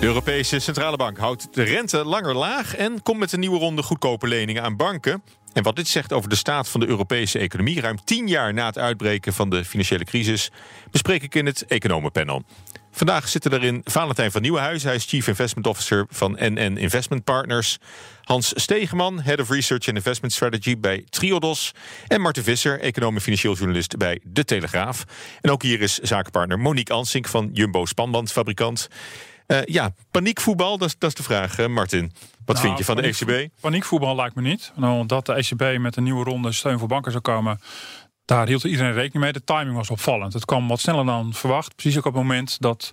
De Europese Centrale Bank houdt de rente langer laag en komt met een nieuwe ronde goedkope leningen aan banken. En wat dit zegt over de staat van de Europese economie, ruim tien jaar na het uitbreken van de financiële crisis, bespreek ik in het Economenpanel. Vandaag zitten erin Valentijn van Nieuwenhuizen, hij is Chief Investment Officer van NN Investment Partners. Hans Stegeman, Head of Research and Investment Strategy bij Triodos. En Marten Visser, econoom en financieel journalist bij De Telegraaf. En ook hier is zakenpartner Monique Ansink van Jumbo Spanbandfabrikant. Uh, ja, paniekvoetbal, dat is, dat is de vraag, uh, Martin. Wat nou, vind je van de ECB? Paniekvoetbal lijkt me niet. Nou, dat de ECB met een nieuwe ronde steun voor banken zou komen... Daar hield iedereen rekening mee. De timing was opvallend. Het kwam wat sneller dan verwacht. Precies ook op het moment dat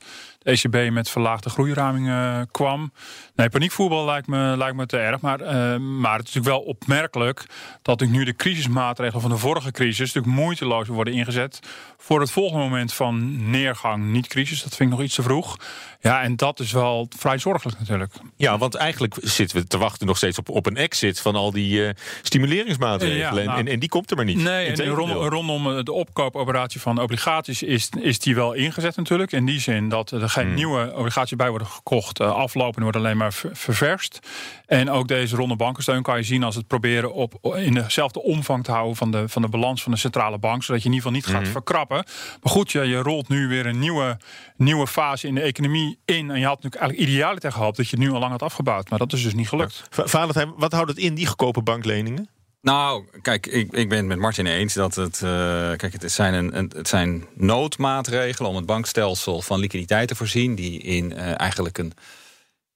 ECB met verlaagde groeiramingen uh, kwam. Nee, paniekvoetbal lijkt me, lijkt me te erg. Maar, uh, maar het is natuurlijk wel opmerkelijk dat ik nu de crisismaatregelen van de vorige crisis natuurlijk moeiteloos worden ingezet voor het volgende moment van neergang, niet crisis. Dat vind ik nog iets te vroeg. Ja, en dat is wel vrij zorgelijk natuurlijk. Ja, want eigenlijk zitten we te wachten nog steeds op, op een exit van al die uh, stimuleringsmaatregelen. Ja, nou, en, en, die komt er maar niet. Nee, en rondom, rondom de opkoopoperatie van obligaties is, is die wel ingezet natuurlijk. In die zin dat er geen Hmm. nieuwe obligaties bij worden gekocht. Uh, aflopen en worden alleen maar ver- ververst. En ook deze ronde bankensteun kan je zien als het proberen op in dezelfde omvang te houden van de, van de balans van de centrale bank. Zodat je in ieder geval niet gaat Mhm. verkrappen. Maar goed, je, je rolt nu weer een nieuwe, nieuwe fase in de economie in. En je had natuurlijk eigenlijk idealiter gehoopt dat je het nu al lang had afgebouwd. Maar dat is dus niet gelukt. Valentijn, wat houdt het in, die goedkope bankleningen? Nou, kijk, ik, ik ben het met Martin eens dat het. eh, kijk, het zijn, een, een- het zijn noodmaatregelen om het bankstelsel van liquiditeit te voorzien. die in eh, eigenlijk een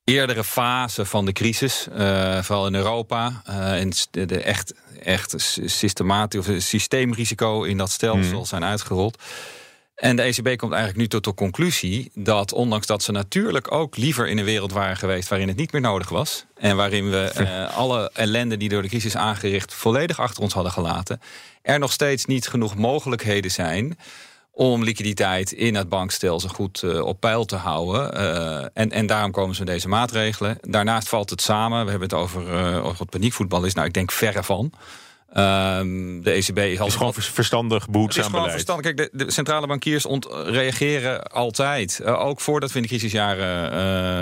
eerdere fase van de crisis, eh, vooral in Europa. en de, de echt, echt systematisch of systeemrisico in dat stelsel Mhm. zijn uitgerold. En de ECB komt eigenlijk nu tot de conclusie dat, ondanks dat ze natuurlijk ook liever in een wereld waren geweest waarin het niet meer nodig was. En waarin we eh, alle ellende die door de crisis aangericht volledig achter ons hadden gelaten. Er nog steeds niet genoeg mogelijkheden zijn om liquiditeit in het bankstelsel goed eh, op peil te houden. Eh, en, en daarom komen ze met deze maatregelen. Daarnaast valt het samen. We hebben het over, over wat paniekvoetbal is. Nou, ik denk verre van. Ehm, de ECB is is gewoon vers- verstandig, het is behoedzaam gewoon beleid. verstandig. Kijk, de, de centrale bankiers ont, reageren altijd, eh, ook voordat we in de crisisjaren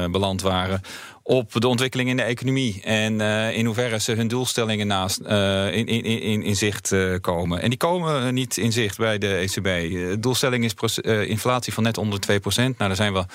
eh, beland waren, op de ontwikkeling in de economie. En eh, in hoeverre ze hun doelstellingen naast eh, in, in, in, in zicht eh, komen. En die komen niet in zicht bij de ECB. De doelstelling is eh, inflatie van net onder 2% Nou, daar zijn we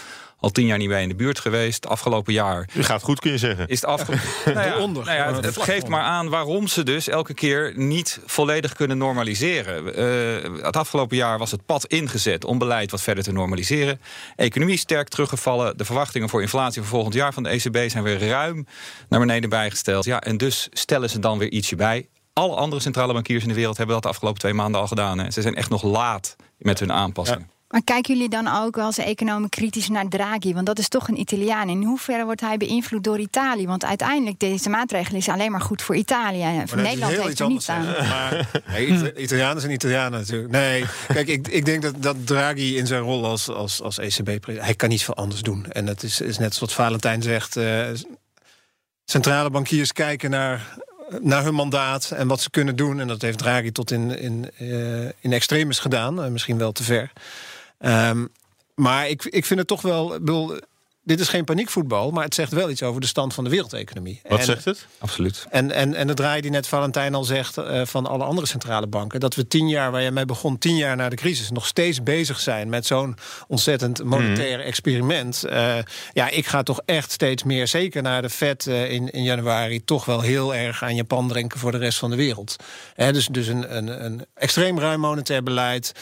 al tien jaar niet bij in de buurt geweest. Afgelopen jaar U gaat goed, kun je zeggen. is het afge... nou ja, Eronder. nou ja, het, het geeft maar aan waarom ze dus elke keer niet volledig kunnen normaliseren. Eh, het afgelopen jaar was het pad ingezet om beleid wat verder te normaliseren. Economie sterk teruggevallen. De verwachtingen voor inflatie voor volgend jaar van de ECB zijn weer ruim naar beneden bijgesteld. Ja, en dus stellen ze dan weer ietsje bij. Alle andere centrale bankiers in de wereld hebben dat de afgelopen twee maanden al gedaan. Ze zijn echt nog laat met hun aanpassingen. Maar kijken jullie dan ook als economen kritisch naar Draghi? Want dat is toch een Italiaan. In hoeverre wordt hij beïnvloed door Italië? Want uiteindelijk deze maatregelen is alleen maar goed voor Italië. En voor dat Nederland heel heeft iets er niets aan. Maar nee, Ita- Italianen zijn Italianen natuurlijk. Nee, kijk, ik, ik denk dat, dat Draghi in zijn rol als, als, als ECB-president... hij kan niet veel anders doen. En het is, is net zoals Valentijn zegt... eh, centrale bankiers kijken naar, naar hun mandaat en wat ze kunnen doen. En dat heeft Draghi tot in, in, eh, in extremis gedaan. eh, misschien wel te ver. Ehm, maar ik, ik vind het toch wel... bedoel, dit is geen paniekvoetbal, maar het zegt wel iets over de stand van de wereldeconomie. Wat En- zegt het? Absoluut. en, en, en de draai die net Valentijn al zegt eh, van alle andere centrale banken... dat we tien jaar, waar je mee begon, tien jaar na de crisis... nog steeds bezig zijn met zo'n ontzettend monetair experiment. Eh, ja, ik ga toch echt steeds meer, zeker naar de Fed eh, in, in januari... toch wel heel erg aan Japan denken voor de rest van de wereld. Hè, dus dus een, een, een extreem ruim monetair beleid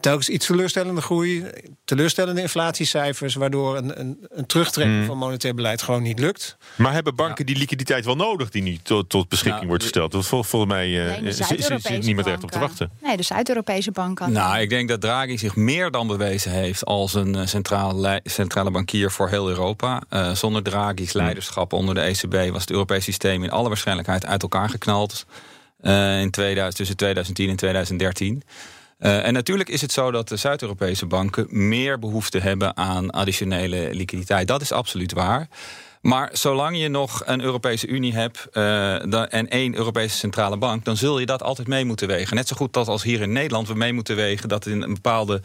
telkens iets teleurstellende groei, teleurstellende inflatiecijfers, waardoor een, een, een terugtrekking Mm. van monetair beleid gewoon niet lukt. Maar hebben banken die liquiditeit wel nodig die nu tot, tot beschikking Ja, wordt gesteld? Want vol- volgens mij eh, de zit- niemand echt op te wachten. Nee, de Zuid-Europese banken. Nou, ik denk dat Draghi zich meer dan bewezen heeft als een eh, centrale, centrale bankier voor heel Europa. Eh, zonder Draghi's leiderschap onder de ECB was het Europees systeem in alle waarschijnlijkheid uit elkaar geknald. eh, in 2000, tussen 2010 en 2013. Eh, en natuurlijk is het zo dat de Zuid-Europese banken meer behoefte hebben aan additionele liquiditeit. Dat is absoluut waar. Maar zolang je nog een Europese Unie hebt eh, en één Europese centrale bank, dan zul je dat altijd mee moeten wegen. Net zo goed dat als hier in Nederland we mee moeten wegen dat in bepaalde.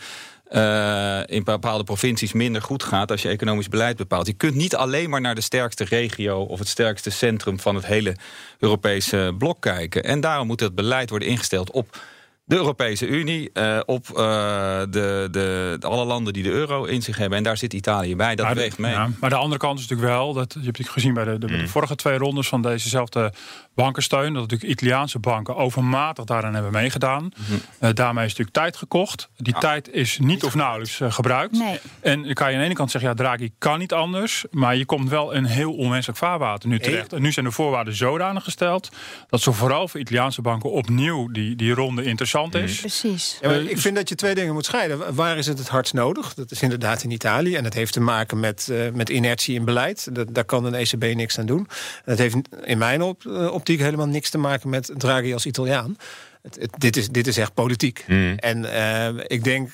eh, in bepaalde provincies minder goed gaat als je economisch beleid bepaalt. Je kunt niet alleen maar naar de sterkste regio of het sterkste centrum van het hele Europese blok kijken. En daarom moet het beleid worden ingesteld op de Europese Unie, eh, op eh, de, de, alle landen die de euro in zich hebben. En daar zit Italië bij. Dat Maar weegt mee. ja, maar de andere kant is natuurlijk wel, dat, je hebt het gezien bij de, de, de vorige twee rondes van dezezelfde bankensteun, dat natuurlijk Italiaanse banken overmatig daaraan hebben meegedaan. Eh, daarmee is natuurlijk tijd gekocht. Die tijd is niet of nauwelijks gebruikt. Nee. En dan kan je aan de ene kant zeggen, ja, Draghi kan niet anders. Maar je komt wel in heel onwenselijk vaarwater nu terecht. En nu zijn de voorwaarden zodanig gesteld dat zo vooral voor Italiaanse banken opnieuw die, die ronde interessant is. Precies. Ja, maar Eh, ik vind dat je twee dingen moet scheiden. Waar is het het hardst nodig? Dat is inderdaad in Italië. En dat heeft te maken met, eh, met inertie in beleid. Dat, daar kan een ECB niks aan doen. Dat heeft in mijn op, eh, optiek helemaal niks te maken met Draghi als Italiaan. Het, het- dit, is, dit is echt politiek. En eh, ik denk,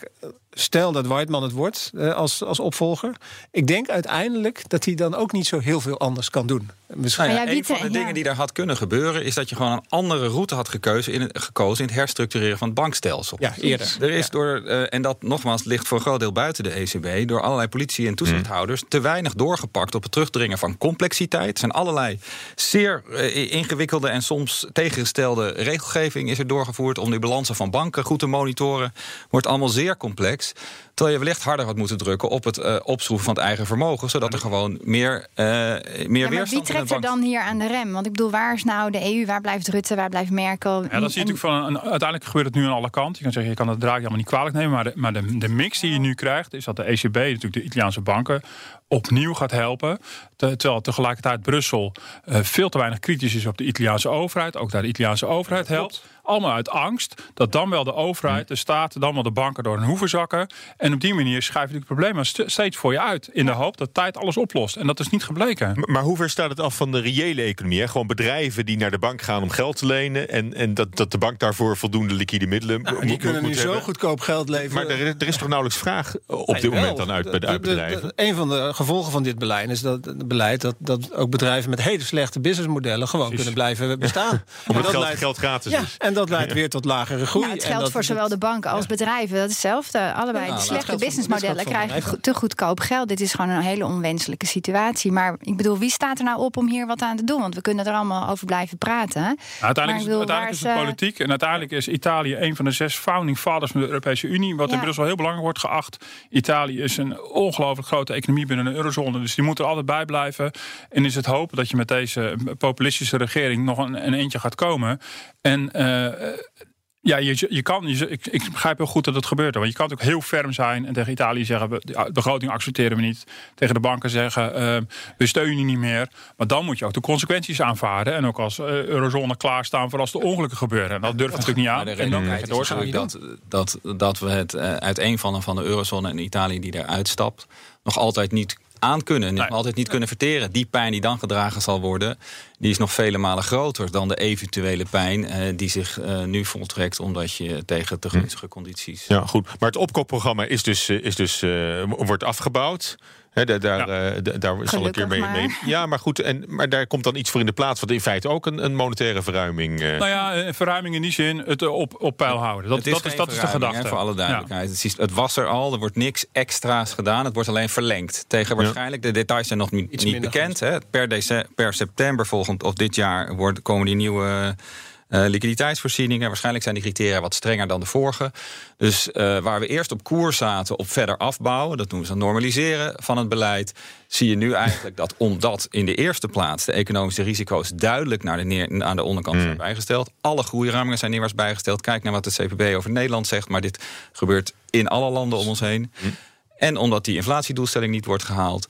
stel dat Whiteman het wordt eh, als, als opvolger. Ik denk uiteindelijk dat hij dan ook niet zo heel veel anders kan doen. Misschien, Nou ja, Maar ja, een van de ja. dingen die daar had kunnen gebeuren... is dat je gewoon een andere route had gekozen in het, gekozen in het herstructureren van het bankstelsel. ja, eerder. Er is door, eh, en dat nogmaals ligt voor een groot deel buiten de ECB... door allerlei politie- en toezichthouders te weinig doorgepakt... op het terugdringen van complexiteit. Er zijn allerlei zeer eh, ingewikkelde en soms tegengestelde regelgeving... is er doorgevoerd om die balansen van banken goed te monitoren. Wordt allemaal zeer complex. Terwijl je wellicht harder had moeten drukken op het eh, opschroeven van het eigen vermogen... zodat er gewoon meer, eh meer Ja, weerstand maar wie trekt er dan hier aan de rem? Want ik bedoel, waar is nou de EU? Waar blijft Rutte? Waar blijft Merkel? Ja, dat zie je natuurlijk van een, uiteindelijk gebeurt het nu aan alle kanten. Je kan zeggen, je kan het Draghi allemaal niet kwalijk nemen. Maar, de, maar de, de mix die je nu krijgt, is dat de ECB, natuurlijk de Italiaanse banken, opnieuw gaat helpen. Te- terwijl tegelijkertijd Brussel eh, veel te weinig kritisch is op de Italiaanse overheid. Ook daar de Italiaanse overheid helpt. Allemaal uit angst dat dan wel de overheid, de staat, dan wel de banken door hun hoeven zakken. En op die manier schuif je het probleem st- steeds voor je uit. In de hoop dat tijd alles oplost. En dat is niet gebleken. Maar- Maar hoe ver staat het af van de reële economie? Hè? Gewoon bedrijven die naar de bank gaan om geld te lenen... en, en dat, dat de bank daarvoor voldoende liquide middelen En moet- die moet- kunnen nu moet zo hebben. goedkoop geld leveren. Maar er, is- er is toch nauwelijks vraag op dit moment dan uit bij de, uit De- de- bedrijven? de- Een van de gevolgen van dit beleid is dat, het beleid dat, dat ook bedrijven met hele slechte businessmodellen gewoon kunnen blijven bestaan. En Omdat dat geld, leidt- geld gratis ja, is. en dat leidt weer tot lagere groei. Nou, het En geldt dat- voor zowel de banken als bedrijven. Dat is hetzelfde. Allebei de dat slechte businessmodellen dat krijgen te goedkoop geld. Dit is gewoon een hele onwenselijke situatie. Maar ik bedoel, wie staat er nou op om hier wat aan te doen? Want we kunnen er allemaal over blijven praten. Nou, uiteindelijk bedoel, uiteindelijk is het politiek. En uiteindelijk is Italië een van de zes founding fathers van de Europese Unie. Wat in Ja. Brussel heel belangrijk wordt geacht. Italië is een ongelooflijk grote economie binnen de eurozone. Dus die moet er altijd bij blijven. En is het hopen dat je met deze populistische regering nog een, een eentje gaat komen. En eh, ja, je, je kan, je, ik, ik begrijp heel goed dat het gebeurt. Want je kan natuurlijk heel ferm zijn en tegen Italië zeggen: we, de begroting accepteren we niet. Tegen de banken zeggen: eh, we steunen je niet meer. Maar dan moet je ook de consequenties aanvaarden. En ook als eh, eurozone klaarstaan voor als er ongelukken gebeuren. En dat durft natuurlijk niet aan. De En dan krijg je dat, dat, dat we het eh, uiteenvallen van de eurozone en Italië die eruit stapt, nog altijd niet aan kunnen. Nee. altijd niet kunnen verteren. Die pijn die dan gedragen zal worden, die is nog vele malen groter dan de eventuele pijn eh, die zich eh, nu voltrekt, omdat je tegen te gunstige condities. Ja, goed. Maar het opkoopprogramma is dus, eh, is dus, eh, wordt afgebouwd. Hè, daar daar, Ja. eh, daar zal een keer mee, mee. Ja, maar goed. En, maar daar komt dan iets voor in de plaats. Wat in feite ook een, een monetaire verruiming. eh, Nou ja, een verruiming in die zin, het eh, op, op peil houden. Dat, is dat, is, dat is de gedachte. hè, voor alle duidelijkheid. Het, is, het was er al, er wordt niks extra's gedaan. Het wordt alleen verlengd. Tegen waarschijnlijk, de details zijn nog niet, bekend. Hè. Per, dece- per september volgend of dit jaar wordt, komen die nieuwe Uh, liquiditeitsvoorzieningen. Waarschijnlijk zijn die criteria wat strenger dan de vorige. Dus uh, waar we eerst op koers zaten op verder afbouwen, dat noemen ze dan normaliseren van het beleid, zie je nu eigenlijk dat omdat in de eerste plaats de economische risico's duidelijk naar de, neer, aan de onderkant zijn bijgesteld, alle groeiramingen zijn neerwaarts bijgesteld. Kijk naar wat het CPB over Nederland zegt, maar dit gebeurt in alle landen om ons heen. En omdat die inflatiedoelstelling niet wordt gehaald,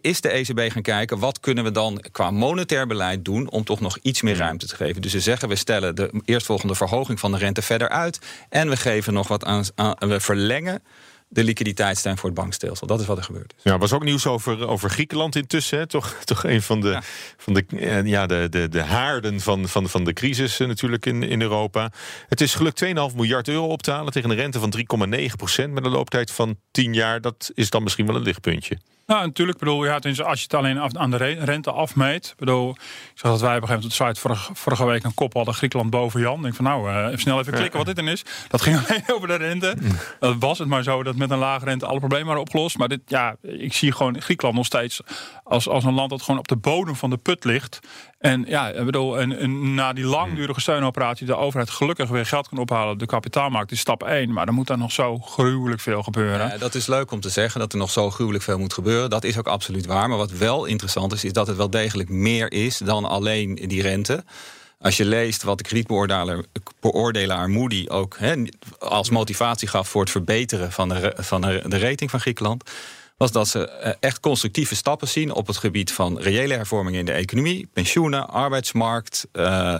is de ECB gaan kijken wat kunnen we dan qua monetair beleid doen om toch nog iets meer ruimte te geven. Dus ze zeggen we stellen de eerstvolgende verhoging van de rente verder uit en we geven nog wat aan, we verlengen de liquiditeitstein voor het bankstelsel. Dat is wat er gebeurt. Ja, er was ook nieuws over, over Griekenland intussen. Hè? Toch, toch een van de, van de, eh, ja, de, de, de haarden van, van, van de crisis eh, natuurlijk in, in Europa. Het is gelukt 2,5 miljard euro op te halen tegen een rente van 3,9 procent met een looptijd van 10 jaar. Dat is dan misschien wel een lichtpuntje. Nou, natuurlijk. Bedoel, ja, als je het alleen af, aan de rente afmeet. Bedoel, ik zag dat wij op een gegeven moment op de site vorige, vorige week een kop hadden: Griekenland boven Jan. Ik denk van nou, uh, even snel even klikken wat dit dan is. Dat ging alleen over de rente. Dat was het maar zo dat met een lage rente alle problemen waren opgelost. Maar dit, ja, ik zie gewoon Griekenland nog steeds als, als een land dat gewoon op de bodem van de put ligt. En ja, ik bedoel, en, na die langdurige steunoperatie de overheid gelukkig weer geld kan ophalen. De kapitaalmarkt is stap 1. Maar dan moet daar nog zo gruwelijk veel gebeuren. Ja, dat is leuk om te zeggen dat er nog zo gruwelijk veel moet gebeuren. Dat is ook absoluut waar. Maar wat wel interessant is, is dat het wel degelijk meer is dan alleen die rente. Als je leest wat de kredietbeoordelaar Moody ook als motivatie gaf voor het verbeteren van de, van de rating van Griekenland was dat ze eh, echt constructieve stappen zien op het gebied van reële hervormingen in de economie, pensioenen, arbeidsmarkt. Uh,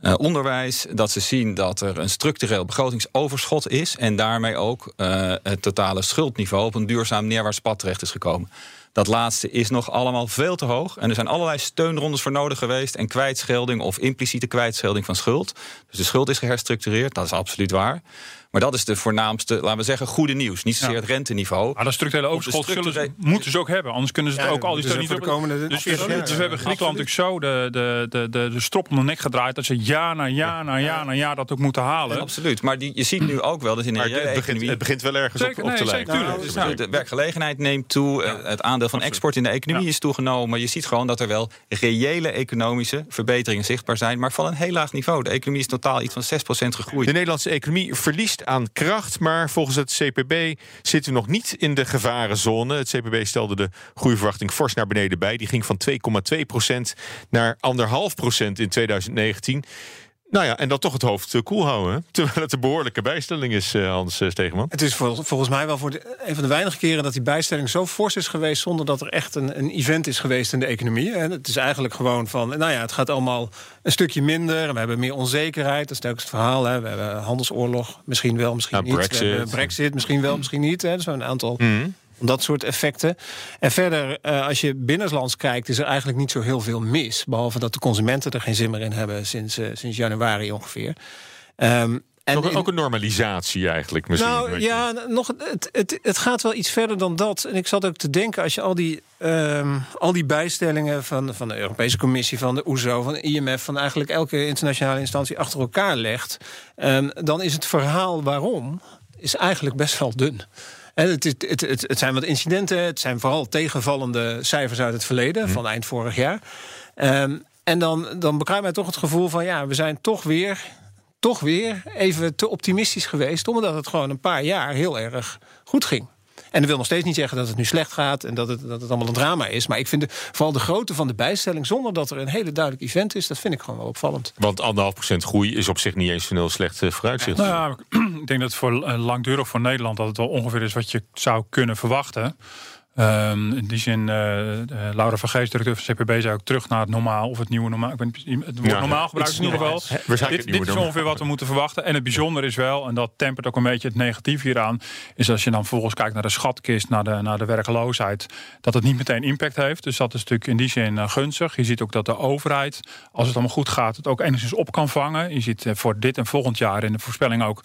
uh, onderwijs. Dat ze zien dat er een structureel begrotingsoverschot is. En daarmee ook het totale schuldniveau op een duurzaam neerwaarts pad terecht is gekomen. Dat laatste is nog allemaal veel te hoog. En er zijn allerlei steunrondes voor nodig geweest. En kwijtschelding of impliciete kwijtschelding van schuld. Dus de schuld is geherstructureerd, dat is absoluut waar. Maar dat is de voornaamste, laten we zeggen, goede nieuws. Niet zozeer het renteniveau. Maar dat structurele overschot zullen ze, moeten ze ook hebben. Anders kunnen ze het ook al die steun niet de komende dus, dus, dus, we hebben Griekenland natuurlijk zo de, de, de, de, de strop om de nek gedraaid... dat ze jaar na jaar na jaar na jaar dat ook moeten halen. absoluut. Maar die, je ziet nu ook wel dat in de het, begint, het begint wel ergens op, op te lijken. Nou, dus de werkgelegenheid neemt toe. Het aandeel van export in de economie is toegenomen. Je ziet gewoon dat er wel reële economische verbeteringen zichtbaar zijn. Maar van een heel laag niveau. De economie is totaal iets van 6% gegroeid. De Nederlandse economie verliest aan kracht. Maar volgens het CPB zitten we nog niet in de gevarenzone. Het CPB stelde de groeiverwachting fors naar beneden bij. Die ging van 2,2% naar 1,5% in 2019. Nou ja, en dan toch het hoofd eh, koel houden. Terwijl het een behoorlijke bijstelling is, eh, Hans eh, Stegeman. Het is volgens mij wel voor een van de weinige keren dat die bijstelling zo fors is geweest. zonder dat er echt een, een event is geweest in de economie. En het is eigenlijk gewoon van. Nou ja, het gaat allemaal een stukje minder. We hebben meer onzekerheid. Dat is ook het verhaal. Hè. We hebben handelsoorlog, misschien wel, misschien niet. Brexit. We hebben Brexit, misschien wel, misschien niet. Hè. Zijn een aantal. Mm dat soort effecten. En verder, uh, als je binnenlands kijkt, is er eigenlijk niet zo heel veel mis. Behalve dat de consumenten er geen zin meer in hebben sinds, uh, sinds januari ongeveer. Um, en nog, ook een normalisatie eigenlijk misschien. Nou ja, nog, het, het, het gaat wel iets verder dan dat. En ik zat ook te denken, als je al die, um, al die bijstellingen van, van de Europese Commissie, van de OESO, van de IMF, van eigenlijk elke internationale instantie achter elkaar legt, um, dan is het verhaal waarom is eigenlijk best wel dun. Het, het, het, het, zijn wat incidenten. Het zijn vooral tegenvallende cijfers uit het verleden, mhm. van eind vorig jaar. Um, en dan, dan bekruipt mij toch het gevoel van ja, we zijn toch weer, toch weer even te optimistisch geweest. Omdat het gewoon een paar jaar heel erg goed ging. En dat wil nog steeds niet zeggen dat het nu slecht gaat en dat het, dat het allemaal een drama is. Maar ik vind de, vooral de grootte van de bijstelling, zonder dat er een hele duidelijk event is, dat vind ik gewoon wel opvallend. Want anderhalf procent groei is op zich niet eens een heel slecht uh, vooruitzicht. Nou ja, ik denk dat voor uh, langdurig voor Nederland dat het wel ongeveer is wat je zou kunnen verwachten. Um, in die zin, uh, uh, Laura van Geest, directeur van CPB, zei ook terug naar het normaal of het nieuwe normaal. Ik ben het woord normaal gebruikt in ieder geval. Dit, dit is ongeveer wat we moeten verwachten. En het bijzondere is wel, en dat tempert ook een beetje het negatief hieraan, is als je dan vervolgens kijkt naar de schatkist, naar de, naar de werkloosheid, dat het niet meteen impact heeft. Dus dat is natuurlijk in die zin uh, gunstig. Je ziet ook dat de overheid, als het allemaal goed gaat, het ook enigszins op kan vangen. Je ziet voor dit en volgend jaar in de voorspelling ook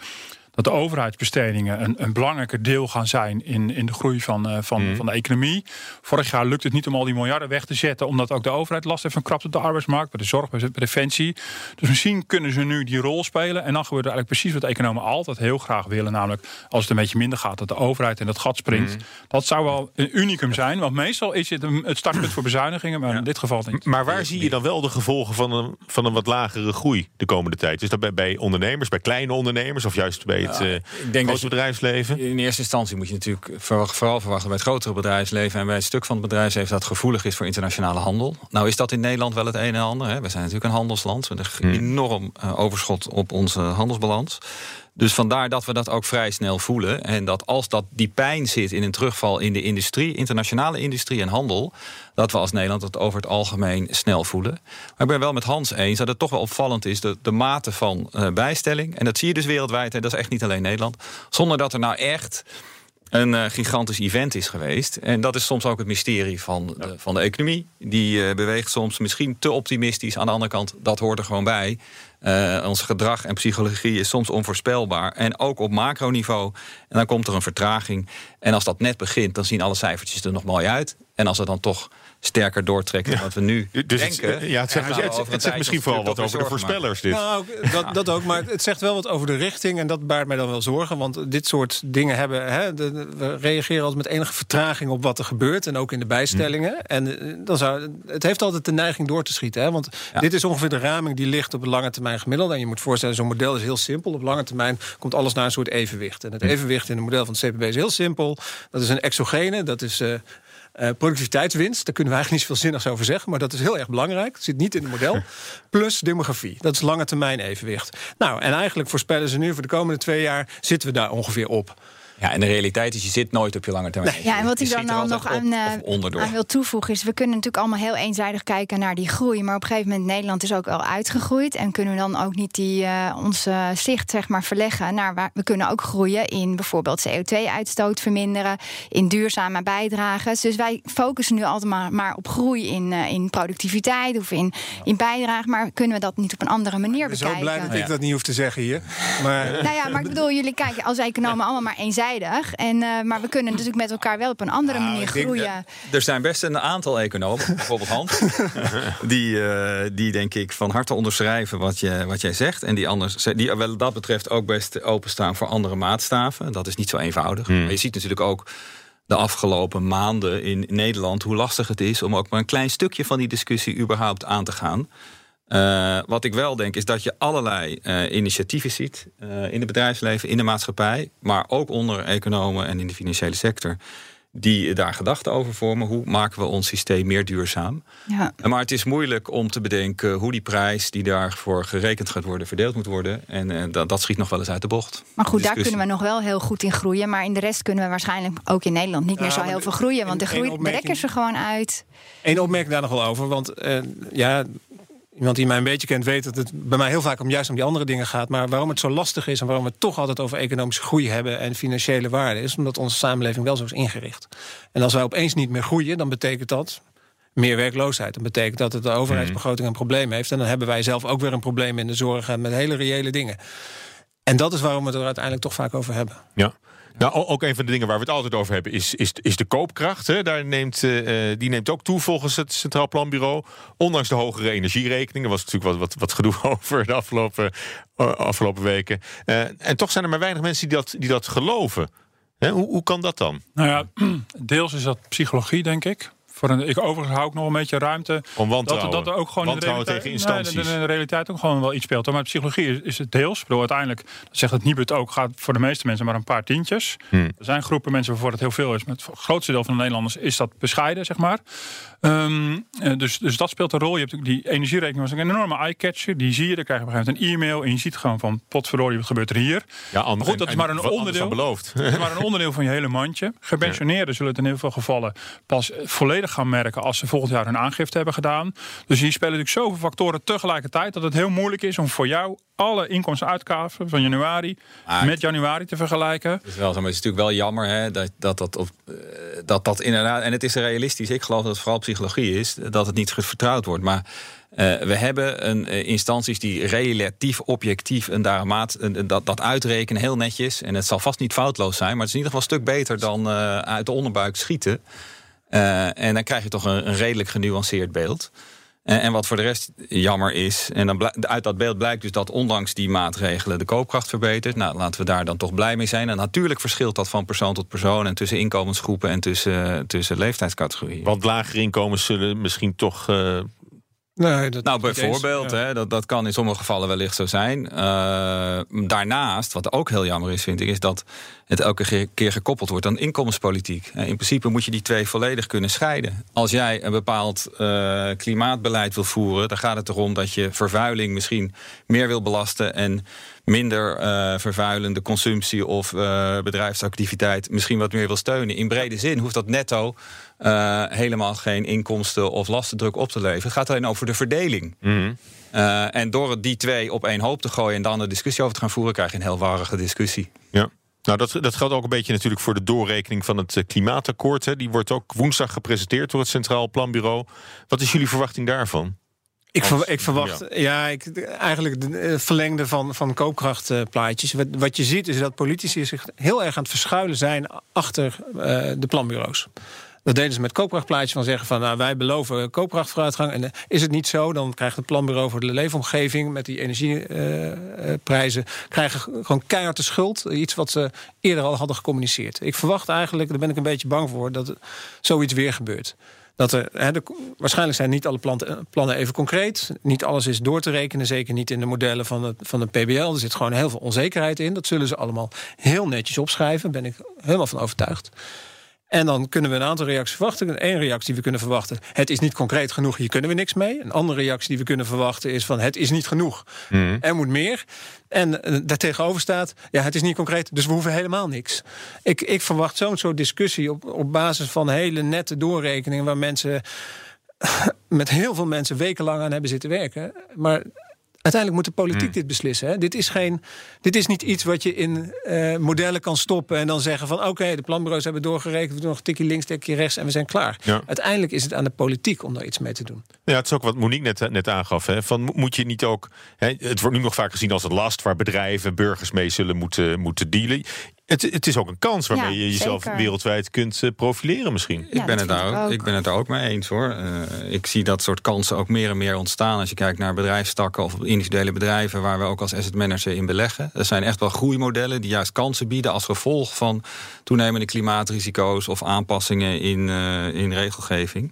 dat de overheidsbestedingen een, een belangrijker deel gaan zijn in, in de groei van, uh, van, Mhm. van de economie. Vorig jaar lukt het niet om al die miljarden weg te zetten, omdat ook de overheid last heeft van krapte op de arbeidsmarkt, bij de zorg, bij de defensie. Dus misschien kunnen ze nu die rol spelen. En dan gebeurt er eigenlijk precies wat economen altijd heel graag willen. Namelijk als het een beetje minder gaat, dat de overheid in dat gat springt. Mhm. Dat zou wel een unicum zijn. Want meestal is het een, het startpunt voor bezuinigingen. Maar in dit geval niet. Maar waar zie je dan wel de gevolgen van een, van een wat lagere groei de komende tijd? Is dat bij, bij ondernemers, bij kleine ondernemers of juist bij het eh ik denk grote dat je- bedrijfsleven? In eerste instantie moet je natuurlijk voor- vooral verwachten bij het grotere bedrijfsleven en bij het stuk van het bedrijfsleven dat gevoelig is voor internationale handel. Nou is dat in Nederland wel het een en ander. Hè. We zijn natuurlijk een handelsland met een enorm eh, overschot op onze handelsbalans. Dus vandaar dat we dat ook vrij snel voelen. En dat als dat die pijn zit in een terugval in de industrie, internationale industrie en handel, dat we als Nederland het over het algemeen snel voelen. Maar ik ben wel met Hans eens dat het toch wel opvallend is de, de mate van eh, bijstelling. En dat zie je dus wereldwijd, hè, dat is echt niet alleen Nederland. Zonder dat er nou echt een eh, gigantisch event is geweest. En dat is soms ook het mysterie van de, van de economie. Die eh, beweegt soms misschien te optimistisch. Aan de andere kant, dat hoort er gewoon bij. Eh, ons gedrag en psychologie is soms onvoorspelbaar. En ook op macroniveau. En dan komt er een vertraging. En als dat net begint, dan zien alle cijfertjes er nog mooi uit. En als het dan toch sterker doortrekt dan wat we nu Dus het, denken... ja, het zegt, het, het zegt misschien vooral wat over de voorspellers. Dit. Nou, dat, dat ook. Maar het zegt wel wat over de richting. En dat baart mij dan wel zorgen. Want dit soort dingen hebben. Hè, de- de- we reageren altijd met enige vertraging op wat er gebeurt. En ook in de bijstellingen. En eh, dan zou, het heeft altijd de neiging door te schieten. Hè, want Ja. dit is ongeveer de raming die ligt op het lange termijn gemiddelde. En je moet voorstellen, zo'n model is heel simpel. Op lange termijn komt alles naar een soort evenwicht. En het evenwicht in het model van het CPB is heel simpel. Dat is een exogene. Dat is. eh, eh, productiviteitswinst, daar kunnen we eigenlijk niet zoveel zinnigs over zeggen, maar dat is heel erg belangrijk. Het zit niet in het model. Plus demografie, dat is lange termijn evenwicht. Nou, en eigenlijk voorspellen ze nu voor de komende twee jaar zitten we daar ongeveer op. Ja, en de realiteit is, je zit nooit op je lange termijn. Ja, en wat Je ik dan altijd nog aan, eh, aan wil toevoegen is... we kunnen natuurlijk allemaal heel eenzijdig kijken naar die groei... maar op een gegeven moment Nederland is ook al uitgegroeid... en kunnen we dan ook niet die, eh, onze zicht zeg maar, verleggen naar waar... we kunnen ook groeien in bijvoorbeeld CO2-uitstoot verminderen... in duurzame bijdrages. Dus wij focussen nu altijd maar, maar op groei in, eh, in productiviteit... of in, in bijdrage, maar kunnen we dat niet op een andere manier Ik ben zo bekijken? blij dat ik dat niet hoef te zeggen hier. Maar Nou ja, maar ik bedoel, jullie kijken als economen allemaal maar eenzijdig. En, eh, maar we kunnen natuurlijk met elkaar wel op een andere Nou, manier groeien. Er zijn best een aantal economen, bijvoorbeeld Hans, die, eh, die denk ik van harte onderschrijven wat, je, wat jij zegt. En die, anders, die wat dat betreft ook best openstaan voor andere maatstaven. Dat is niet zo eenvoudig. Maar je ziet natuurlijk ook de afgelopen maanden in Nederland hoe lastig het is om ook maar een klein stukje van die discussie überhaupt aan te gaan. Eh, wat ik wel denk is dat je allerlei eh, initiatieven ziet eh, in het bedrijfsleven, in de maatschappij, maar ook onder economen en in de financiële sector, die daar gedachten over vormen. Hoe maken we ons systeem meer duurzaam? Ja. Maar het is moeilijk om te bedenken hoe die prijs die daarvoor gerekend gaat worden, verdeeld moet worden. En dat, dat schiet nog wel eens uit de bocht. Maar goed, daar kunnen we nog wel heel goed in groeien. Maar in de rest kunnen we waarschijnlijk ook in Nederland niet meer zo heel veel groeien. Want de groei de opmerking- rekken ze gewoon uit. Eén opmerking daar nog wel over. Want eh, ja, iemand die mij een beetje kent weet dat het bij mij heel vaak om juist om die andere dingen gaat. Maar waarom het zo lastig is en waarom we het toch altijd over economische groei hebben en financiële waarde is omdat onze samenleving wel zo is ingericht. En als wij opeens niet meer groeien, dan betekent dat meer werkloosheid. Dat betekent dat het de overheidsbegroting een probleem heeft. En dan hebben wij zelf ook weer een probleem in de zorg en met hele reële dingen. En dat is waarom we het er uiteindelijk toch vaak over hebben. Ja. Nou, ook een van de dingen waar we het altijd over hebben is, is, is de koopkracht. Hè. Daar neemt, eh, eh, die neemt ook toe volgens het Centraal Planbureau. Ondanks de hogere energierekeningen. was natuurlijk wat, wat, wat gedoe over de afgelopen, eh, afgelopen weken. En toch zijn er maar weinig mensen die dat, die dat geloven. Hè, hoe, hoe kan dat dan? Nou ja, deels is dat psychologie, denk ik. Voor een, ik overigens hou ik nog een beetje ruimte. Om wantrouwen. Dat, dat er ook gewoon in de realiteit, tegen instanties. Nee, in de realiteit ook gewoon wel iets speelt. Maar psychologie is, het deels. Ik bedoel, uiteindelijk, zegt het Nibud ook, gaat voor de meeste mensen maar een paar tientjes. Hmm. Er zijn groepen mensen waarvoor het heel veel is. Maar het grootste deel van de Nederlanders is dat bescheiden, zeg maar. Ehm, eh, dus, dus dat speelt een rol. Je hebt die energierekening was een enorme eye-catcher. Die zie je, dan krijg je op een gegeven moment een e-mail. En je ziet gewoon van, potverdorie, wat gebeurt er hier? Ja, Maar goed, dat is maar een onderdeel. dan beloofd. Het is maar een onderdeel van je hele mandje. Gepensioneerden zullen het in heel veel gevallen pas eh, gaan merken als ze volgend jaar hun aangifte hebben gedaan. Dus hier spelen natuurlijk zoveel factoren tegelijkertijd dat het heel moeilijk is om voor jou alle inkomsten en uitgaven van januari Ah, met januari te vergelijken. Het is wel zo, maar het is natuurlijk wel jammer hè, dat, dat, dat, op, eh, dat dat inderdaad. En het is realistisch. Ik geloof dat het vooral psychologie is, dat het niet vertrouwd wordt. Maar Uh, we hebben een, uh, instanties die relatief objectief en daar maat, uh, dat, dat uitrekenen heel netjes. En het zal vast niet foutloos zijn, maar het is in ieder geval een stuk beter dan uit de onderbuik schieten. En dan krijg je toch een, een redelijk genuanceerd beeld. En, en, wat voor de rest jammer is, en dan uit dat beeld blijkt dus dat ondanks die maatregelen de koopkracht verbetert. Nou, laten we daar dan toch blij mee zijn. En natuurlijk verschilt dat van persoon tot persoon en tussen inkomensgroepen en tussen, tussen leeftijdscategorieën. Want lagere inkomens zullen misschien toch Nee, dat nou, bijvoorbeeld, hè, dat, dat kan in sommige gevallen wellicht zo zijn. Uh, daarnaast, wat ook heel jammer is, vind ik, is dat het elke keer gekoppeld wordt aan inkomenspolitiek. In principe moet je die twee volledig kunnen scheiden. Als jij een bepaald uh, klimaatbeleid wil voeren, dan gaat het erom dat je vervuiling misschien meer wil belasten en minder uh, vervuilende consumptie of bedrijfsactiviteit misschien wat meer wil steunen. In brede zin hoeft dat netto uh, helemaal geen inkomsten of lastendruk op te leveren. Het gaat alleen over de verdeling. Mm en door die twee op één hoop te gooien en dan een discussie over te gaan voeren, krijg je een heel warrige discussie. Ja. Nou, dat, dat geldt ook een beetje natuurlijk voor de doorrekening van het klimaatakkoord. Hè. Die wordt ook woensdag gepresenteerd door het Centraal Planbureau. Wat is jullie verwachting daarvan? Ik, ver, ik, verwacht ja. ik, eigenlijk de verlengde van, van koopkrachtplaatjes. Wat, wat je ziet is dat politici zich heel erg aan het verschuilen zijn achter uh, de planbureaus. Dat deden ze met koopkrachtplaatjes van zeggen van nou, wij beloven koopkrachtvooruitgang. En uh, is het niet zo, dan krijgt het planbureau voor de leefomgeving met die energieprijzen krijgen gewoon keihard de schuld. Iets wat ze eerder al hadden gecommuniceerd. Ik verwacht eigenlijk, daar ben ik een beetje bang voor, dat zoiets weer gebeurt. Dat er, de, waarschijnlijk zijn niet alle planten, plannen even concreet. Niet alles is door te rekenen. Zeker niet in de modellen van het, van de PBL. Er zit gewoon heel veel onzekerheid in. Dat zullen ze allemaal heel netjes opschrijven. Daar ben ik helemaal van overtuigd. En dan kunnen we een aantal reacties verwachten. Eén reactie die we kunnen verwachten: het is niet concreet genoeg, hier kunnen we niks mee. Een andere reactie die we kunnen verwachten is van het is niet genoeg, mm. er moet meer. En uh, daartegenover staat: ja, het is niet concreet, dus we hoeven helemaal niks. Ik, ik verwacht zo'n soort discussie op, op basis van hele nette doorrekeningen waar mensen met heel veel mensen wekenlang aan hebben zitten werken. Maar Uiteindelijk moet de politiek hmm. dit beslissen. Hè? Dit, is geen, dit is niet iets wat je in uh, modellen kan stoppen en dan zeggen van oké, okay, de planbureaus hebben doorgerekend, we doen nog een tikje links, tikje rechts en we zijn klaar. Ja. Uiteindelijk is het aan de politiek om daar iets mee te doen. Ja, het is ook wat Monique net, net aangaf. Hè? Van, moet je niet ook. Hè, het wordt nu nog vaak gezien als een last waar bedrijven, burgers mee zullen moeten, moeten dealen. Het, het, is ook een kans waarmee ja, je jezelf zeker. wereldwijd kunt uh, profileren misschien. Ja, ik, ben het daar ook, ik ben het daar ook mee eens hoor. Uh, ik zie dat soort kansen ook meer en meer ontstaan. Als je kijkt naar bedrijfstakken of individuele bedrijven... waar we ook als asset manager in beleggen. Er zijn echt wel groeimodellen die juist kansen bieden... als gevolg van toenemende klimaatrisico's... of aanpassingen in, uh, in regelgeving.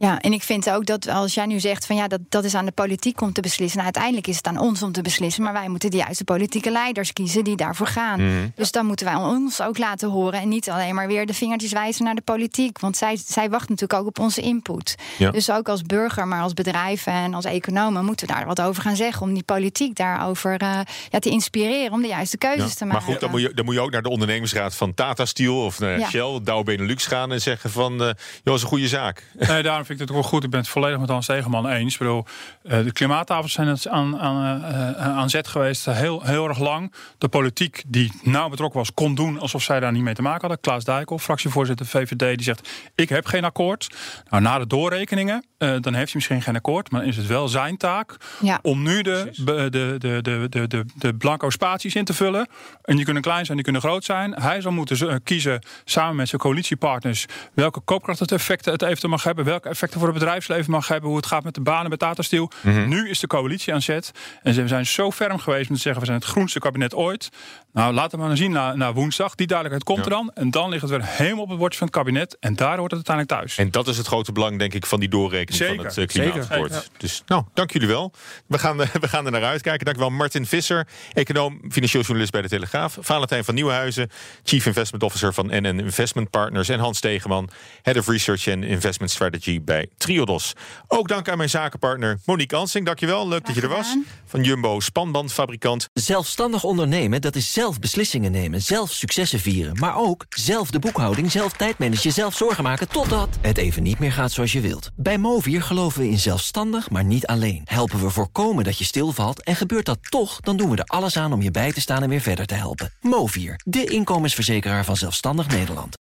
Ja, en ik vind ook dat als jij nu zegt van ja, dat, dat is aan de politiek om te beslissen. Nou, uiteindelijk is het aan ons om te beslissen. Maar wij moeten de juiste politieke leiders kiezen die daarvoor gaan. Mm. Dus dan moeten wij ons ook laten horen. En niet alleen maar weer de vingertjes wijzen naar de politiek. Want zij, zij wacht natuurlijk ook op onze input. Ja. Dus ook als burger, maar als bedrijven en als economen moeten we daar wat over gaan zeggen. Om die politiek daarover uh, ja, te inspireren. Om de juiste keuzes ja. te maken. Maar goed, dan moet, je, dan moet je ook naar de ondernemingsraad van Tata Steel of ja. Shell, Dow Benelux gaan en zeggen van uh, joh, is een goede zaak. Nee, daarom vind ik het ook wel goed. Ik ben het volledig met Hans Tegenman eens. Ik bedoel, uh, de klimaattafels zijn het aan, aan, uh, aan zet geweest heel, heel erg lang. De politiek die nauw betrokken was, kon doen alsof zij daar niet mee te maken hadden. Klaas Dijkhoff, fractievoorzitter VVD, die zegt: Ik heb geen akkoord. Nou, na de doorrekeningen, uh, dan heeft hij misschien geen akkoord. Maar dan is het wel zijn taak ja. om nu de, de, de, de, de, de, de blanco spaties in te vullen. En die kunnen klein zijn, die kunnen groot zijn. Hij zal moeten kiezen samen met zijn coalitiepartners welke koopkrachteffecten het eventueel mag hebben, welke effecten voor het bedrijfsleven mag hebben, hoe het gaat met de banen bij Tata Steel. Mm -hmm. Nu is de coalitie aan zet. En ze zijn zo ferm geweest om te zeggen, we zijn het groenste kabinet ooit. Nou, laten we maar zien naar woensdag. Die duidelijkheid komt ja. er dan. En dan ligt het weer helemaal op het bordje van het kabinet. En daar hoort het uiteindelijk thuis. En dat is het grote belang, denk ik, van die doorrekening Zeker. van het uh, klimaatakkoord. Ja. Dus nou, dank jullie wel. We gaan, uh, we gaan er naar uitkijken. Dank wel Martin Visser, econoom, financieel journalist bij de Telegraaf. Valentijn van Nieuwenhuizen, Chief Investment Officer van NN Investment Partners. En Hans Tegeman, Head of Research and Investment Strategy bij Triodos. Ook dank aan mijn zakenpartner Monique Ansing. Dankjewel, leuk dat je er was. Van Jumbo, spanbandfabrikant. Zelfstandig ondernemen, dat is zelf beslissingen nemen, zelf successen vieren. Maar ook zelf de boekhouding, zelf tijdmanagen, zelf zorgen maken... totdat het even niet meer gaat zoals je wilt. Bij Movier geloven we in zelfstandig, maar niet alleen. Helpen we voorkomen dat je stilvalt en gebeurt dat toch... dan doen we er alles aan om je bij te staan en weer verder te helpen. Movier, de inkomensverzekeraar van Zelfstandig Nederland.